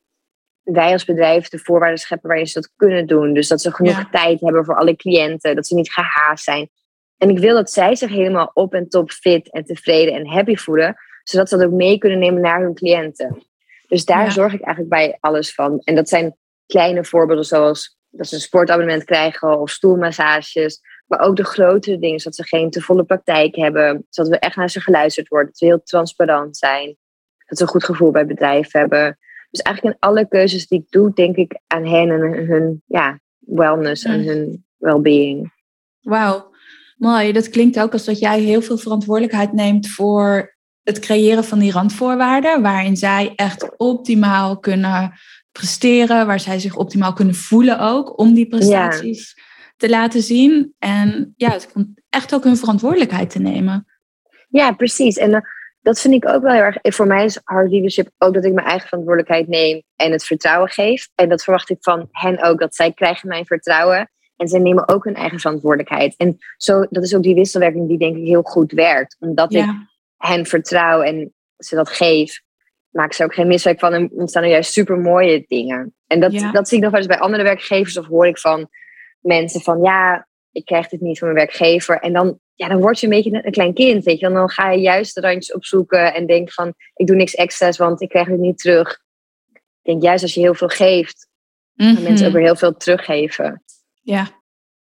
wij als bedrijf de voorwaarden scheppen waarin ze dat kunnen doen. Dus dat ze genoeg tijd hebben voor alle cliënten, dat ze niet gehaast zijn. En ik wil dat zij zich helemaal op en top fit en tevreden en happy voelen, zodat ze dat ook mee kunnen nemen naar hun cliënten. Dus daar zorg ik eigenlijk bij alles van. En dat zijn kleine voorbeelden zoals dat ze een sportabonnement krijgen of stoelmassages. Maar ook de grotere dingen, zodat ze geen te volle praktijk hebben. Zodat we echt naar ze geluisterd worden. Dat we heel transparant zijn. Dat ze een goed gevoel bij het bedrijf hebben. Dus eigenlijk in alle keuzes die ik doe, denk ik aan hen en hun ja, wellness en hun well-being. Wauw, mooi. Dat klinkt ook als dat jij heel veel verantwoordelijkheid neemt voor het creëren van die randvoorwaarden, waarin zij echt optimaal kunnen presteren, waar zij zich optimaal kunnen voelen ook om die prestaties te laten zien. En ja, het komt echt ook hun verantwoordelijkheid te nemen. Ja, precies. En uh, dat vind ik ook wel heel erg. Voor mij is hard leadership ook dat ik mijn eigen verantwoordelijkheid neem en het vertrouwen geef. En dat verwacht ik van hen ook, dat zij krijgen mijn vertrouwen. En zij nemen ook hun eigen verantwoordelijkheid. En zo, dat is ook die wisselwerking die denk ik heel goed werkt. Omdat ik hen vertrouw en ze dat geef, maak ze ook geen miswerk van en ontstaan er juist super mooie dingen. En dat, dat zie ik nog wel eens bij andere werkgevers of hoor ik van mensen van ja, ik krijg dit niet van mijn werkgever. En dan, ja, dan word je een beetje een klein kind, weet je. En dan ga je juist de randjes opzoeken en denk van ik doe niks extra's, want ik krijg het niet terug. Ik denk juist als je heel veel geeft, mm -hmm. mensen ook weer heel veel teruggeven. Ja,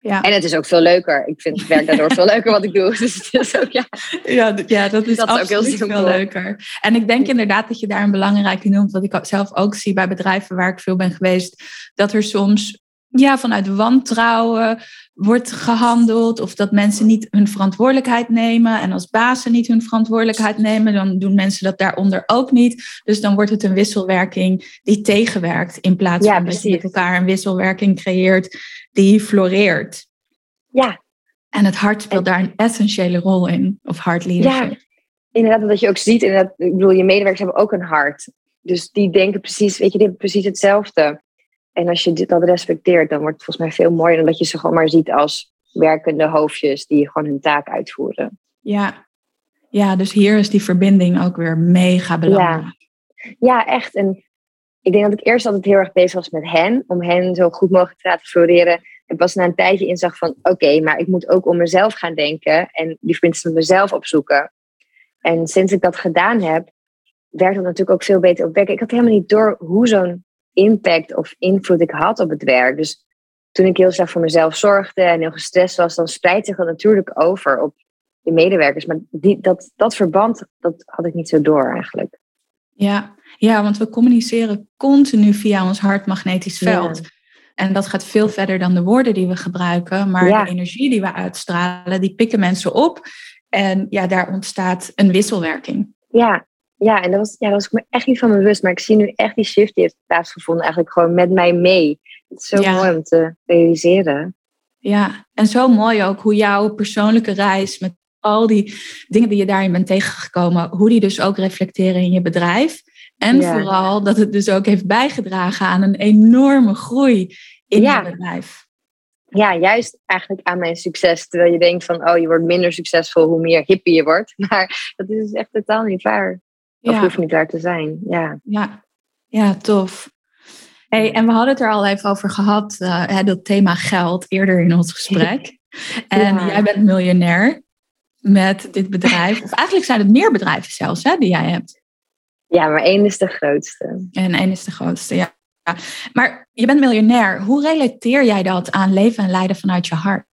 ja. En het is ook veel leuker. Ik vind het werk daardoor veel leuker wat ik doe. Dus het is ook, ja. Ja, ja, dat is, dat is ook heel veel leuker. En ik denk inderdaad dat je daar een belangrijke noemt. Wat ik zelf ook zie bij bedrijven waar ik veel ben geweest. Dat er soms ja, vanuit wantrouwen wordt gehandeld. Of dat mensen niet hun verantwoordelijkheid nemen. En als bazen niet hun verantwoordelijkheid nemen, dan doen mensen dat daaronder ook niet. Dus dan wordt het een wisselwerking die tegenwerkt. In plaats van dat je met elkaar een wisselwerking creëert die floreert. Ja. En het hart speelt daar een essentiële rol in. Of hart leadership. Ja, inderdaad, dat je ook ziet. Inderdaad, ik bedoel, je medewerkers hebben ook een hart. Dus die denken precies, weet je, die hebben precies hetzelfde. En als je dit dat respecteert, dan wordt het volgens mij veel mooier dan dat je ze gewoon maar ziet als werkende hoofdjes die gewoon hun taak uitvoeren. Ja, ja dus hier is die verbinding ook weer mega belangrijk. Ja, ja echt. En ik denk dat ik eerst altijd heel erg bezig was met hen, om hen zo goed mogelijk te laten floreren. En pas na een tijdje inzag van, oké, maar ik moet ook om mezelf gaan denken en die met mezelf opzoeken. En sinds ik dat gedaan heb, werkt dat natuurlijk ook veel beter op werk. Ik had helemaal niet door hoe zo'n impact of invloed ik had op het werk. Dus toen ik heel sterk voor mezelf zorgde en heel gestrest was, dan spreidt zich dat natuurlijk over op de medewerkers. Maar die, dat, dat verband, dat had ik niet zo door eigenlijk. Ja, ja want we communiceren continu via ons hartmagnetisch veld. En dat gaat veel verder dan de woorden die we gebruiken. Maar de energie die we uitstralen, die pikken mensen op. En ja, daar ontstaat een wisselwerking. Ja, ja, en dat was, ja, dat was ik me echt niet van bewust. Maar ik zie nu echt die shift die heeft plaatsgevonden. Eigenlijk gewoon met mij mee. Het is zo mooi om te realiseren. Ja, en zo mooi ook hoe jouw persoonlijke reis met al die dingen die je daarin bent tegengekomen, hoe die dus ook reflecteren in je bedrijf. En vooral dat het dus ook heeft bijgedragen aan een enorme groei in je bedrijf. Ja, juist eigenlijk aan mijn succes. Terwijl je denkt van, oh, je wordt minder succesvol hoe meer hippie je wordt. Maar dat is dus echt totaal niet waar. Of hoeft niet daar te zijn. Ja, ja. ja tof. Hey, en we hadden het er al even over gehad, uh, dat thema geld, eerder in ons gesprek. En jij bent miljonair met dit bedrijf. Of eigenlijk zijn het meer bedrijven zelfs hè, die jij hebt. Ja, maar één is de grootste. En één is de grootste, ja. Maar je bent miljonair. Hoe relateer jij dat aan leven en leiden vanuit je hart?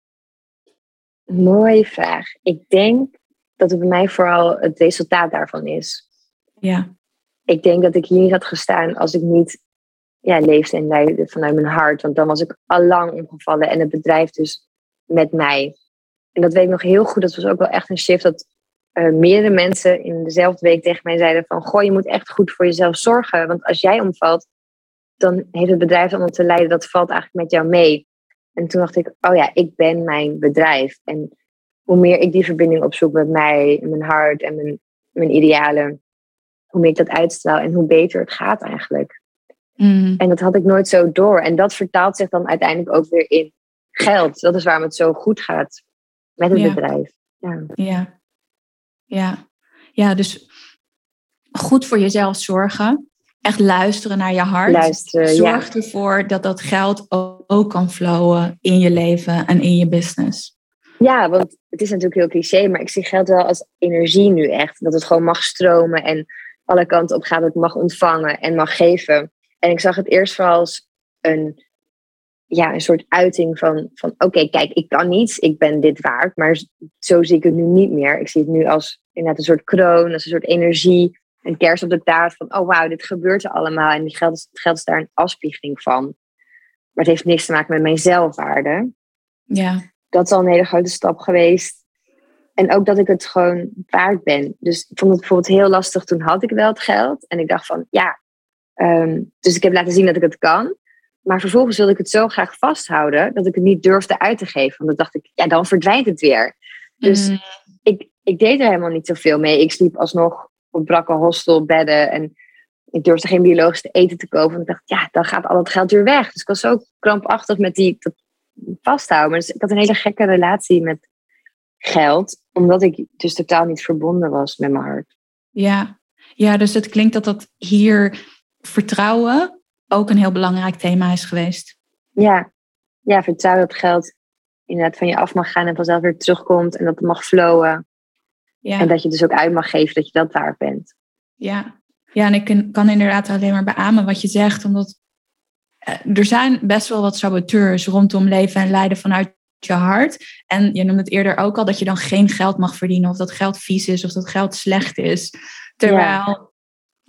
Mooie vraag. Ik denk dat het bij mij vooral het resultaat daarvan is. Ja. Ik denk dat ik hier niet had gestaan als ik niet ja, leefde en leidde vanuit mijn hart. Want dan was ik al lang omgevallen en het bedrijf dus met mij. En dat weet ik nog heel goed. Dat was ook wel echt een shift dat uh, meerdere mensen in dezelfde week tegen mij zeiden van... Goh, je moet echt goed voor jezelf zorgen. Want als jij omvalt, dan heeft het bedrijf allemaal te leiden. Dat valt eigenlijk met jou mee. En toen dacht ik, oh ja, ik ben mijn bedrijf. En hoe meer ik die verbinding opzoek met mij, mijn hart en mijn, mijn idealen, hoe meer ik dat uitstraal en hoe beter het gaat eigenlijk. Mm. En dat had ik nooit zo door. En dat vertaalt zich dan uiteindelijk ook weer in geld. Dat is waarom het zo goed gaat met het bedrijf. Ja. ja. Ja. Ja, dus goed voor jezelf zorgen. Echt luisteren naar je hart. Luisteren, Zorg ervoor dat dat geld ook kan flowen in je leven en in je business. Ja, want het is natuurlijk heel cliché, maar ik zie geld wel als energie nu echt. Dat het gewoon mag stromen en alle kanten op gaat, dat ik mag ontvangen en mag geven. En ik zag het eerst vooral als een, ja, een soort uiting van, van oké, kijk, ik kan niets, ik ben dit waard, maar zo zie ik het nu niet meer. Ik zie het nu als inderdaad een soort kroon, als een soort energie, een kerst op de taart van, oh wauw, dit gebeurt er allemaal en die geld, is, het geld is daar een afspiegeling van. Maar het heeft niks te maken met mijn zelfwaarde. Ja. Dat is al een hele grote stap geweest. En ook dat ik het gewoon waard ben. Dus ik vond het bijvoorbeeld heel lastig. Toen had ik wel het geld. En ik dacht van, ja. Ehm, dus ik heb laten zien dat ik het kan. Maar vervolgens wilde ik het zo graag vasthouden. Dat ik het niet durfde uit te geven. Want dan dacht ik, ja, dan verdwijnt het weer. Dus mm. ik, ik deed er helemaal niet zoveel mee. Ik sliep alsnog op brakke hostelbedden. En ik durfde geen biologisch eten te kopen. Want ik dacht, ja, dan gaat al het geld weer weg. Dus ik was zo krampachtig met die dat vasthouden. Dus ik had een hele gekke relatie met geld, omdat ik dus totaal niet verbonden was met mijn hart. Ja, ja dus het klinkt dat dat hier vertrouwen ook een heel belangrijk thema is geweest. Ja, ja vertrouwen dat geld inderdaad van je af mag gaan en vanzelf weer terugkomt en dat het mag flowen. Ja. En dat je dus ook uit mag geven dat je dat waard bent. Ja. ja, en ik kan inderdaad alleen maar beamen wat je zegt, omdat eh, er zijn best wel wat saboteurs rondom leven en lijden vanuit je hart. En je noemde het eerder ook al dat je dan geen geld mag verdienen of dat geld vies is of dat geld slecht is. Terwijl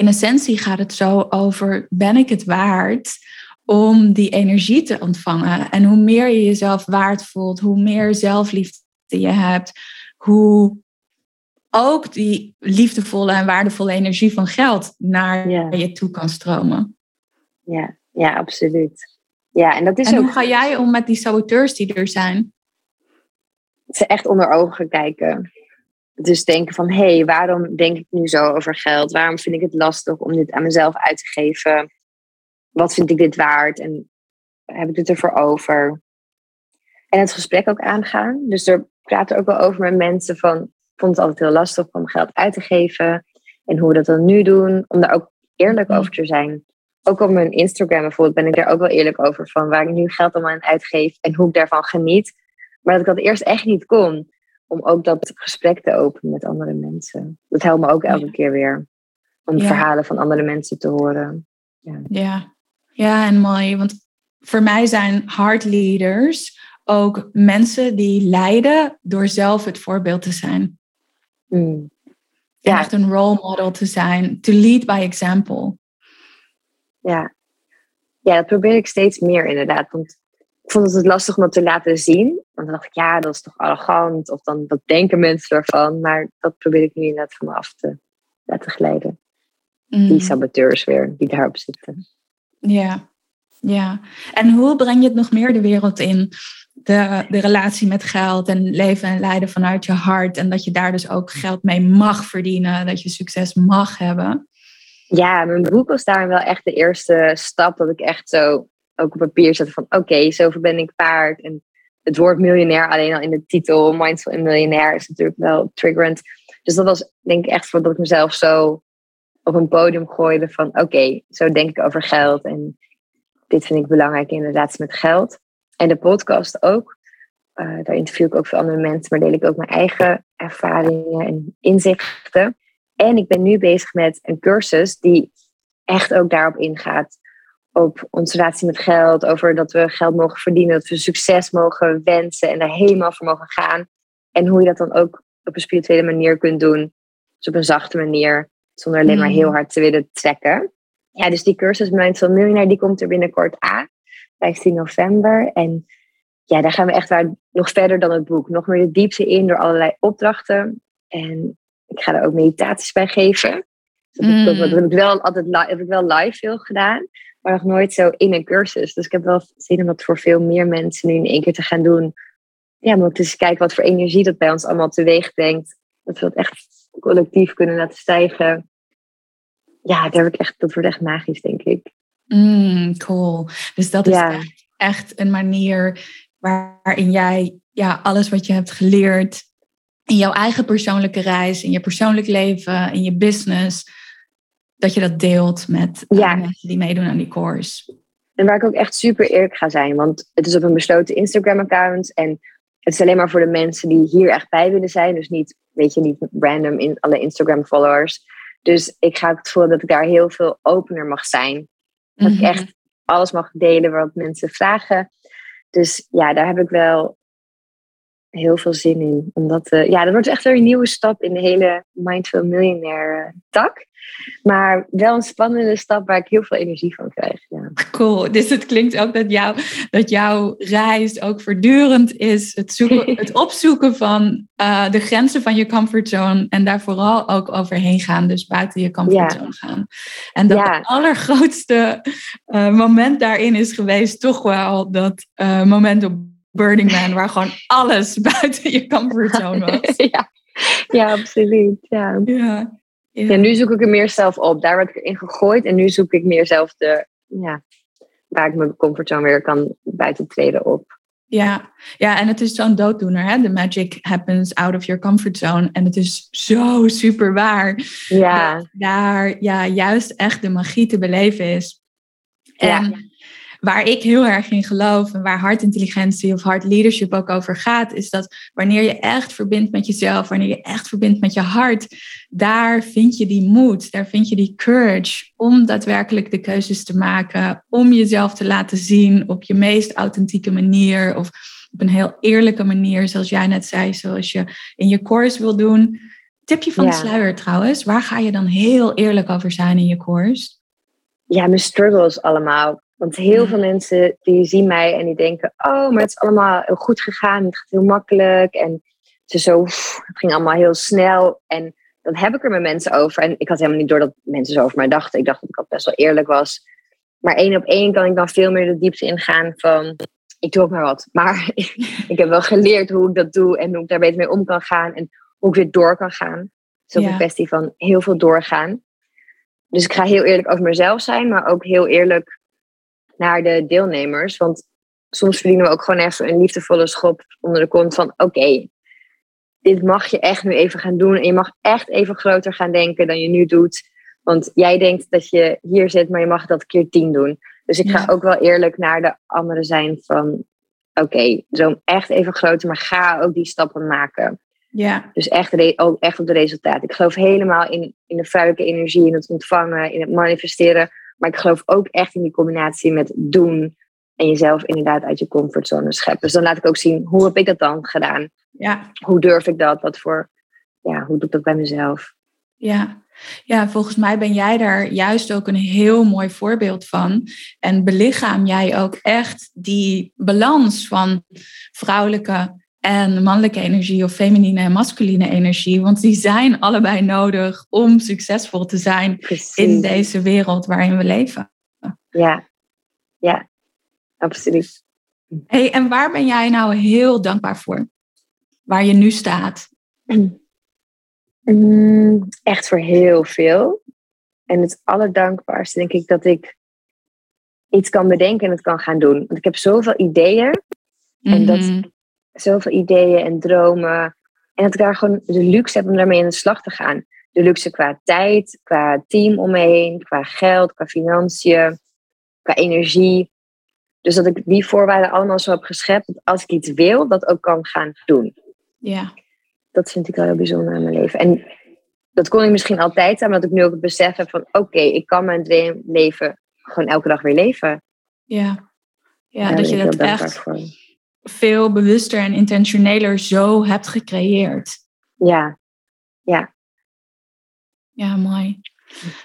in essentie gaat het zo over, ben ik het waard om die energie te ontvangen. En hoe meer je jezelf waard voelt, hoe meer zelfliefde je hebt, hoe ook die liefdevolle en waardevolle energie van geld naar je toe kan stromen. Ja, ja, absoluut. Ja, en dat is en ook... hoe ga jij om met die saboteurs die er zijn? Ze echt onder ogen kijken. Dus denken van, hé, hey, waarom denk ik nu zo over geld? Waarom vind ik het lastig om dit aan mezelf uit te geven? Wat vind ik dit waard? En heb ik het ervoor over? En het gesprek ook aangaan. Dus er praten ook wel over met mensen van, ik vond het altijd heel lastig om geld uit te geven. En hoe we dat dan nu doen. Om daar ook eerlijk mm. over te zijn. Ook op mijn Instagram bijvoorbeeld ben ik daar ook wel eerlijk over. Van waar ik nu geld allemaal aan uitgeef. En hoe ik daarvan geniet. Maar dat ik dat eerst echt niet kon om ook dat gesprek te openen met andere mensen. Dat helpt me ook elke keer weer. Om verhalen van andere mensen te horen. Ja. ja. Ja, en mooi. Want voor mij zijn heart leaders ook mensen die leiden door zelf het voorbeeld te zijn. Mm. Ja. Echt een role model te zijn. To lead by example. Ja. ja, dat probeer ik steeds meer inderdaad. Want ik vond het lastig om dat te laten zien. Want dan dacht ik, ja, dat is toch arrogant. Of dan, wat denken mensen ervan? Maar dat probeer ik nu inderdaad van me af te laten glijden. Die mm. saboteurs weer, die daarop zitten. Ja, ja. En hoe breng je het nog meer de wereld in? De, de relatie met geld en leven en leiden vanuit je hart. En dat je daar dus ook geld mee mag verdienen. Dat je succes mag hebben. Ja, mijn boek was daar wel echt de eerste stap. Dat ik echt zo ook op papier zette van oké, okay, zoveel ben ik paard. En het woord miljonair alleen al in de titel, mindful en miljonair, is natuurlijk wel triggerend. Dus dat was denk ik echt voordat ik mezelf zo op een podium gooide van oké, zo denk ik over geld. En dit vind ik belangrijk inderdaad met geld. En de podcast ook. Uh, daar interview ik ook veel andere mensen, maar deel ik ook mijn eigen ervaringen en inzichten. En ik ben nu bezig met een cursus die echt ook daarop ingaat op onze relatie met geld, over dat we geld mogen verdienen, dat we succes mogen wensen en daar helemaal voor mogen gaan. En hoe je dat dan ook op een spirituele manier kunt doen, dus op een zachte manier, zonder alleen maar heel mm. hard te willen trekken. Ja, dus die cursus Mindful Millionaire, die komt er binnenkort aan, 15 november. En ja, daar gaan we echt waar, nog verder dan het boek, nog meer de diepte in door allerlei opdrachten. En ik ga er ook meditaties bij geven. Dus dat, dat, heb ik wel altijd heb ik wel live veel gedaan maar nog nooit zo in een cursus. Dus ik heb wel zin om dat voor veel meer mensen nu in één keer te gaan doen. Ja, maar ook eens kijken wat voor energie dat bij ons allemaal teweeg brengt. Dat we dat echt collectief kunnen laten stijgen. Ja, daar heb ik echt, dat wordt echt magisch, denk ik. Mm, cool. Dus dat is echt, echt een manier waarin jij ja, alles wat je hebt geleerd in jouw eigen persoonlijke reis, in je persoonlijk leven, in je business, dat je dat deelt met ja. mensen die meedoen aan die course. En waar ik ook echt super eerlijk ga zijn, want het is op een besloten Instagram-account en het is alleen maar voor de mensen die hier echt bij willen zijn. Dus niet, weet je, niet random in alle Instagram-followers. Dus ik ga het voelen dat ik daar heel veel opener mag zijn. Dat ik mhm. echt alles mag delen wat mensen vragen. Dus ja, daar heb ik wel heel veel zin in. Omdat, uh, ja, dat wordt echt weer een nieuwe stap in de hele Mindful Millionaire tak. Maar wel een spannende stap waar ik heel veel energie van krijg. Ja. Cool. Dus het klinkt ook dat, jou, dat jouw reis ook voortdurend is het, zoeken, het opzoeken van uh, de grenzen van je comfortzone. En daar vooral ook overheen gaan. Dus buiten je comfortzone gaan. En dat het allergrootste uh, moment daarin is geweest toch wel dat uh, moment op Burning Man, waar gewoon alles buiten je comfortzone was. ja. ja, absoluut. Ja. Ja. ja. nu zoek ik er meer zelf op. Daar werd ik erin gegooid en nu zoek ik meer zelf de, ja, waar ik mijn comfortzone weer kan buiten treden op. Ja, ja, en het is zo'n dooddoener. Hè? The magic happens out of your comfort zone. En het is zo super waar. Ja. daar ja, juist echt de magie te beleven is. En ja waar ik heel erg in geloof en waar hartintelligentie of hard leadership ook over gaat, is dat wanneer je echt verbindt met jezelf, wanneer je echt verbindt met je hart, daar vind je die moed, daar vind je die courage om daadwerkelijk de keuzes te maken, om jezelf te laten zien op je meest authentieke manier of op een heel eerlijke manier, zoals jij net zei, zoals je in je course wil doen. Tipje van de sluier trouwens, waar ga je dan heel eerlijk over zijn in je course? Ja, mijn struggles allemaal Want heel veel mensen die zien mij en die denken, oh, maar het is allemaal heel goed gegaan. Het gaat heel makkelijk. En ze zo, het ging allemaal heel snel. En dan heb ik er met mensen over. En ik had helemaal niet door dat mensen zo over mij dachten. Ik dacht dat ik al best wel eerlijk was. Maar één op één kan ik dan veel meer de diepte ingaan van, ik doe ook maar wat. Maar ik heb wel geleerd hoe ik dat doe en hoe ik daar beter mee om kan gaan. En hoe ik weer door kan gaan. Het is ook een kwestie van heel veel doorgaan. Dus ik ga heel eerlijk over mezelf zijn, maar ook heel eerlijk naar de deelnemers. Want soms verdienen we ook gewoon even een liefdevolle schop onder de kont van oké, dit mag je echt nu even gaan doen. En je mag echt even groter gaan denken dan je nu doet. Want jij denkt dat je hier zit, maar je mag dat keer tien doen. Dus ik ga ook wel eerlijk naar de anderen zijn van oké, zo echt even groter, maar ga ook die stappen maken. Ja. Dus echt, ook echt op de resultaat. Ik geloof helemaal in, in de vrouwelijke energie, in het ontvangen, in het manifesteren. Maar ik geloof ook echt in die combinatie met doen en jezelf inderdaad uit je comfortzone scheppen. Dus dan laat ik ook zien, hoe heb ik dat dan gedaan? Ja. Hoe durf ik dat? Wat voor, ja, hoe doe ik dat bij mezelf? Ja. ja, volgens mij ben jij daar juist ook een heel mooi voorbeeld van. En belichaam jij ook echt die balans van vrouwelijke en mannelijke energie of feminine en masculine energie. Want die zijn allebei nodig om succesvol te zijn in deze wereld waarin we leven. Ja, ja, absoluut. Hey, en waar ben jij nou heel dankbaar voor? Waar je nu staat? Mm, echt voor heel veel. En het allerdankbaarste denk ik dat ik iets kan bedenken en het kan gaan doen. Want ik heb zoveel ideeën. En dat mhm zoveel ideeën en dromen. En dat ik daar gewoon de luxe heb om daarmee in de slag te gaan. De luxe qua tijd, qua team om me heen, qua geld, qua financiën, qua energie. Dus dat ik die voorwaarden allemaal zo heb geschept. Dat als ik iets wil, dat ook kan gaan doen. Ja. Dat vind ik wel heel bijzonder in mijn leven. En dat kon ik misschien altijd zijn, maar dat ik nu ook het besef heb van... Oké, ik kan mijn dreamleven gewoon elke dag weer leven. Ja, ja dat je dat echt... Voor veel bewuster en intentioneler zo hebt gecreëerd. Ja, ja. Ja, mooi.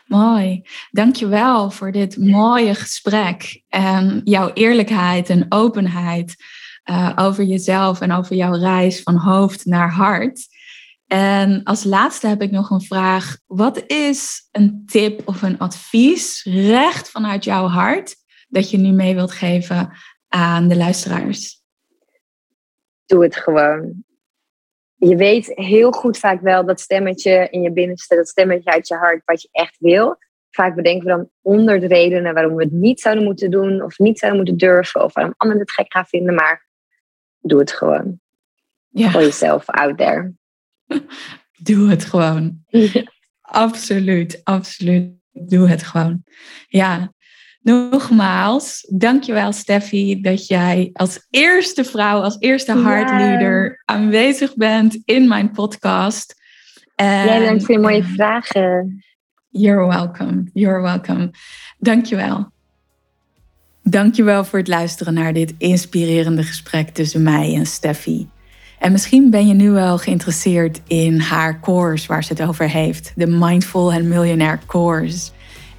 Mooi. Dankjewel voor dit mooie gesprek. En jouw eerlijkheid en openheid uh, over jezelf en over jouw reis van hoofd naar hart. En als laatste heb ik nog een vraag. Wat is een tip of een advies recht vanuit jouw hart dat je nu mee wilt geven aan de luisteraars? Doe het gewoon. Je weet heel goed vaak wel dat stemmetje in je binnenste, dat stemmetje uit je hart, wat je echt wil. Vaak bedenken we dan honderd redenen waarom we het niet zouden moeten doen, of niet zouden moeten durven, of waarom anderen het gek gaan vinden, maar doe het gewoon. Ja. Gooi jezelf out there. Doe het gewoon. absoluut, absoluut. Doe het gewoon. Ja, Nogmaals, dankjewel Steffi dat jij als eerste vrouw, als eerste heartleader aanwezig bent in mijn podcast. En, jij bedankt voor je mooie vragen. You're welcome, you're welcome. Dankjewel. Dankjewel voor het luisteren naar dit inspirerende gesprek tussen mij en Steffi. En misschien ben je nu wel geïnteresseerd in haar course waar ze het over heeft, de Mindful and Millionaire Course.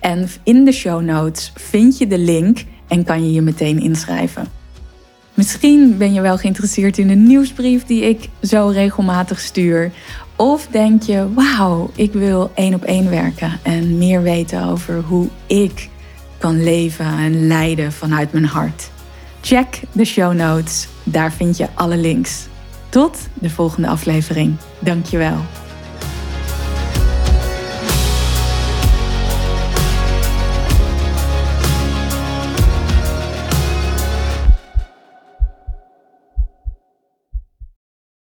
En in de show notes vind je de link en kan je je meteen inschrijven. Misschien ben je wel geïnteresseerd in de nieuwsbrief die ik zo regelmatig stuur. Of denk je, wauw, ik wil één op één werken en meer weten over hoe ik kan leven en leiden vanuit mijn hart. Check de show notes, daar vind je alle links. Tot de volgende aflevering. Dankjewel.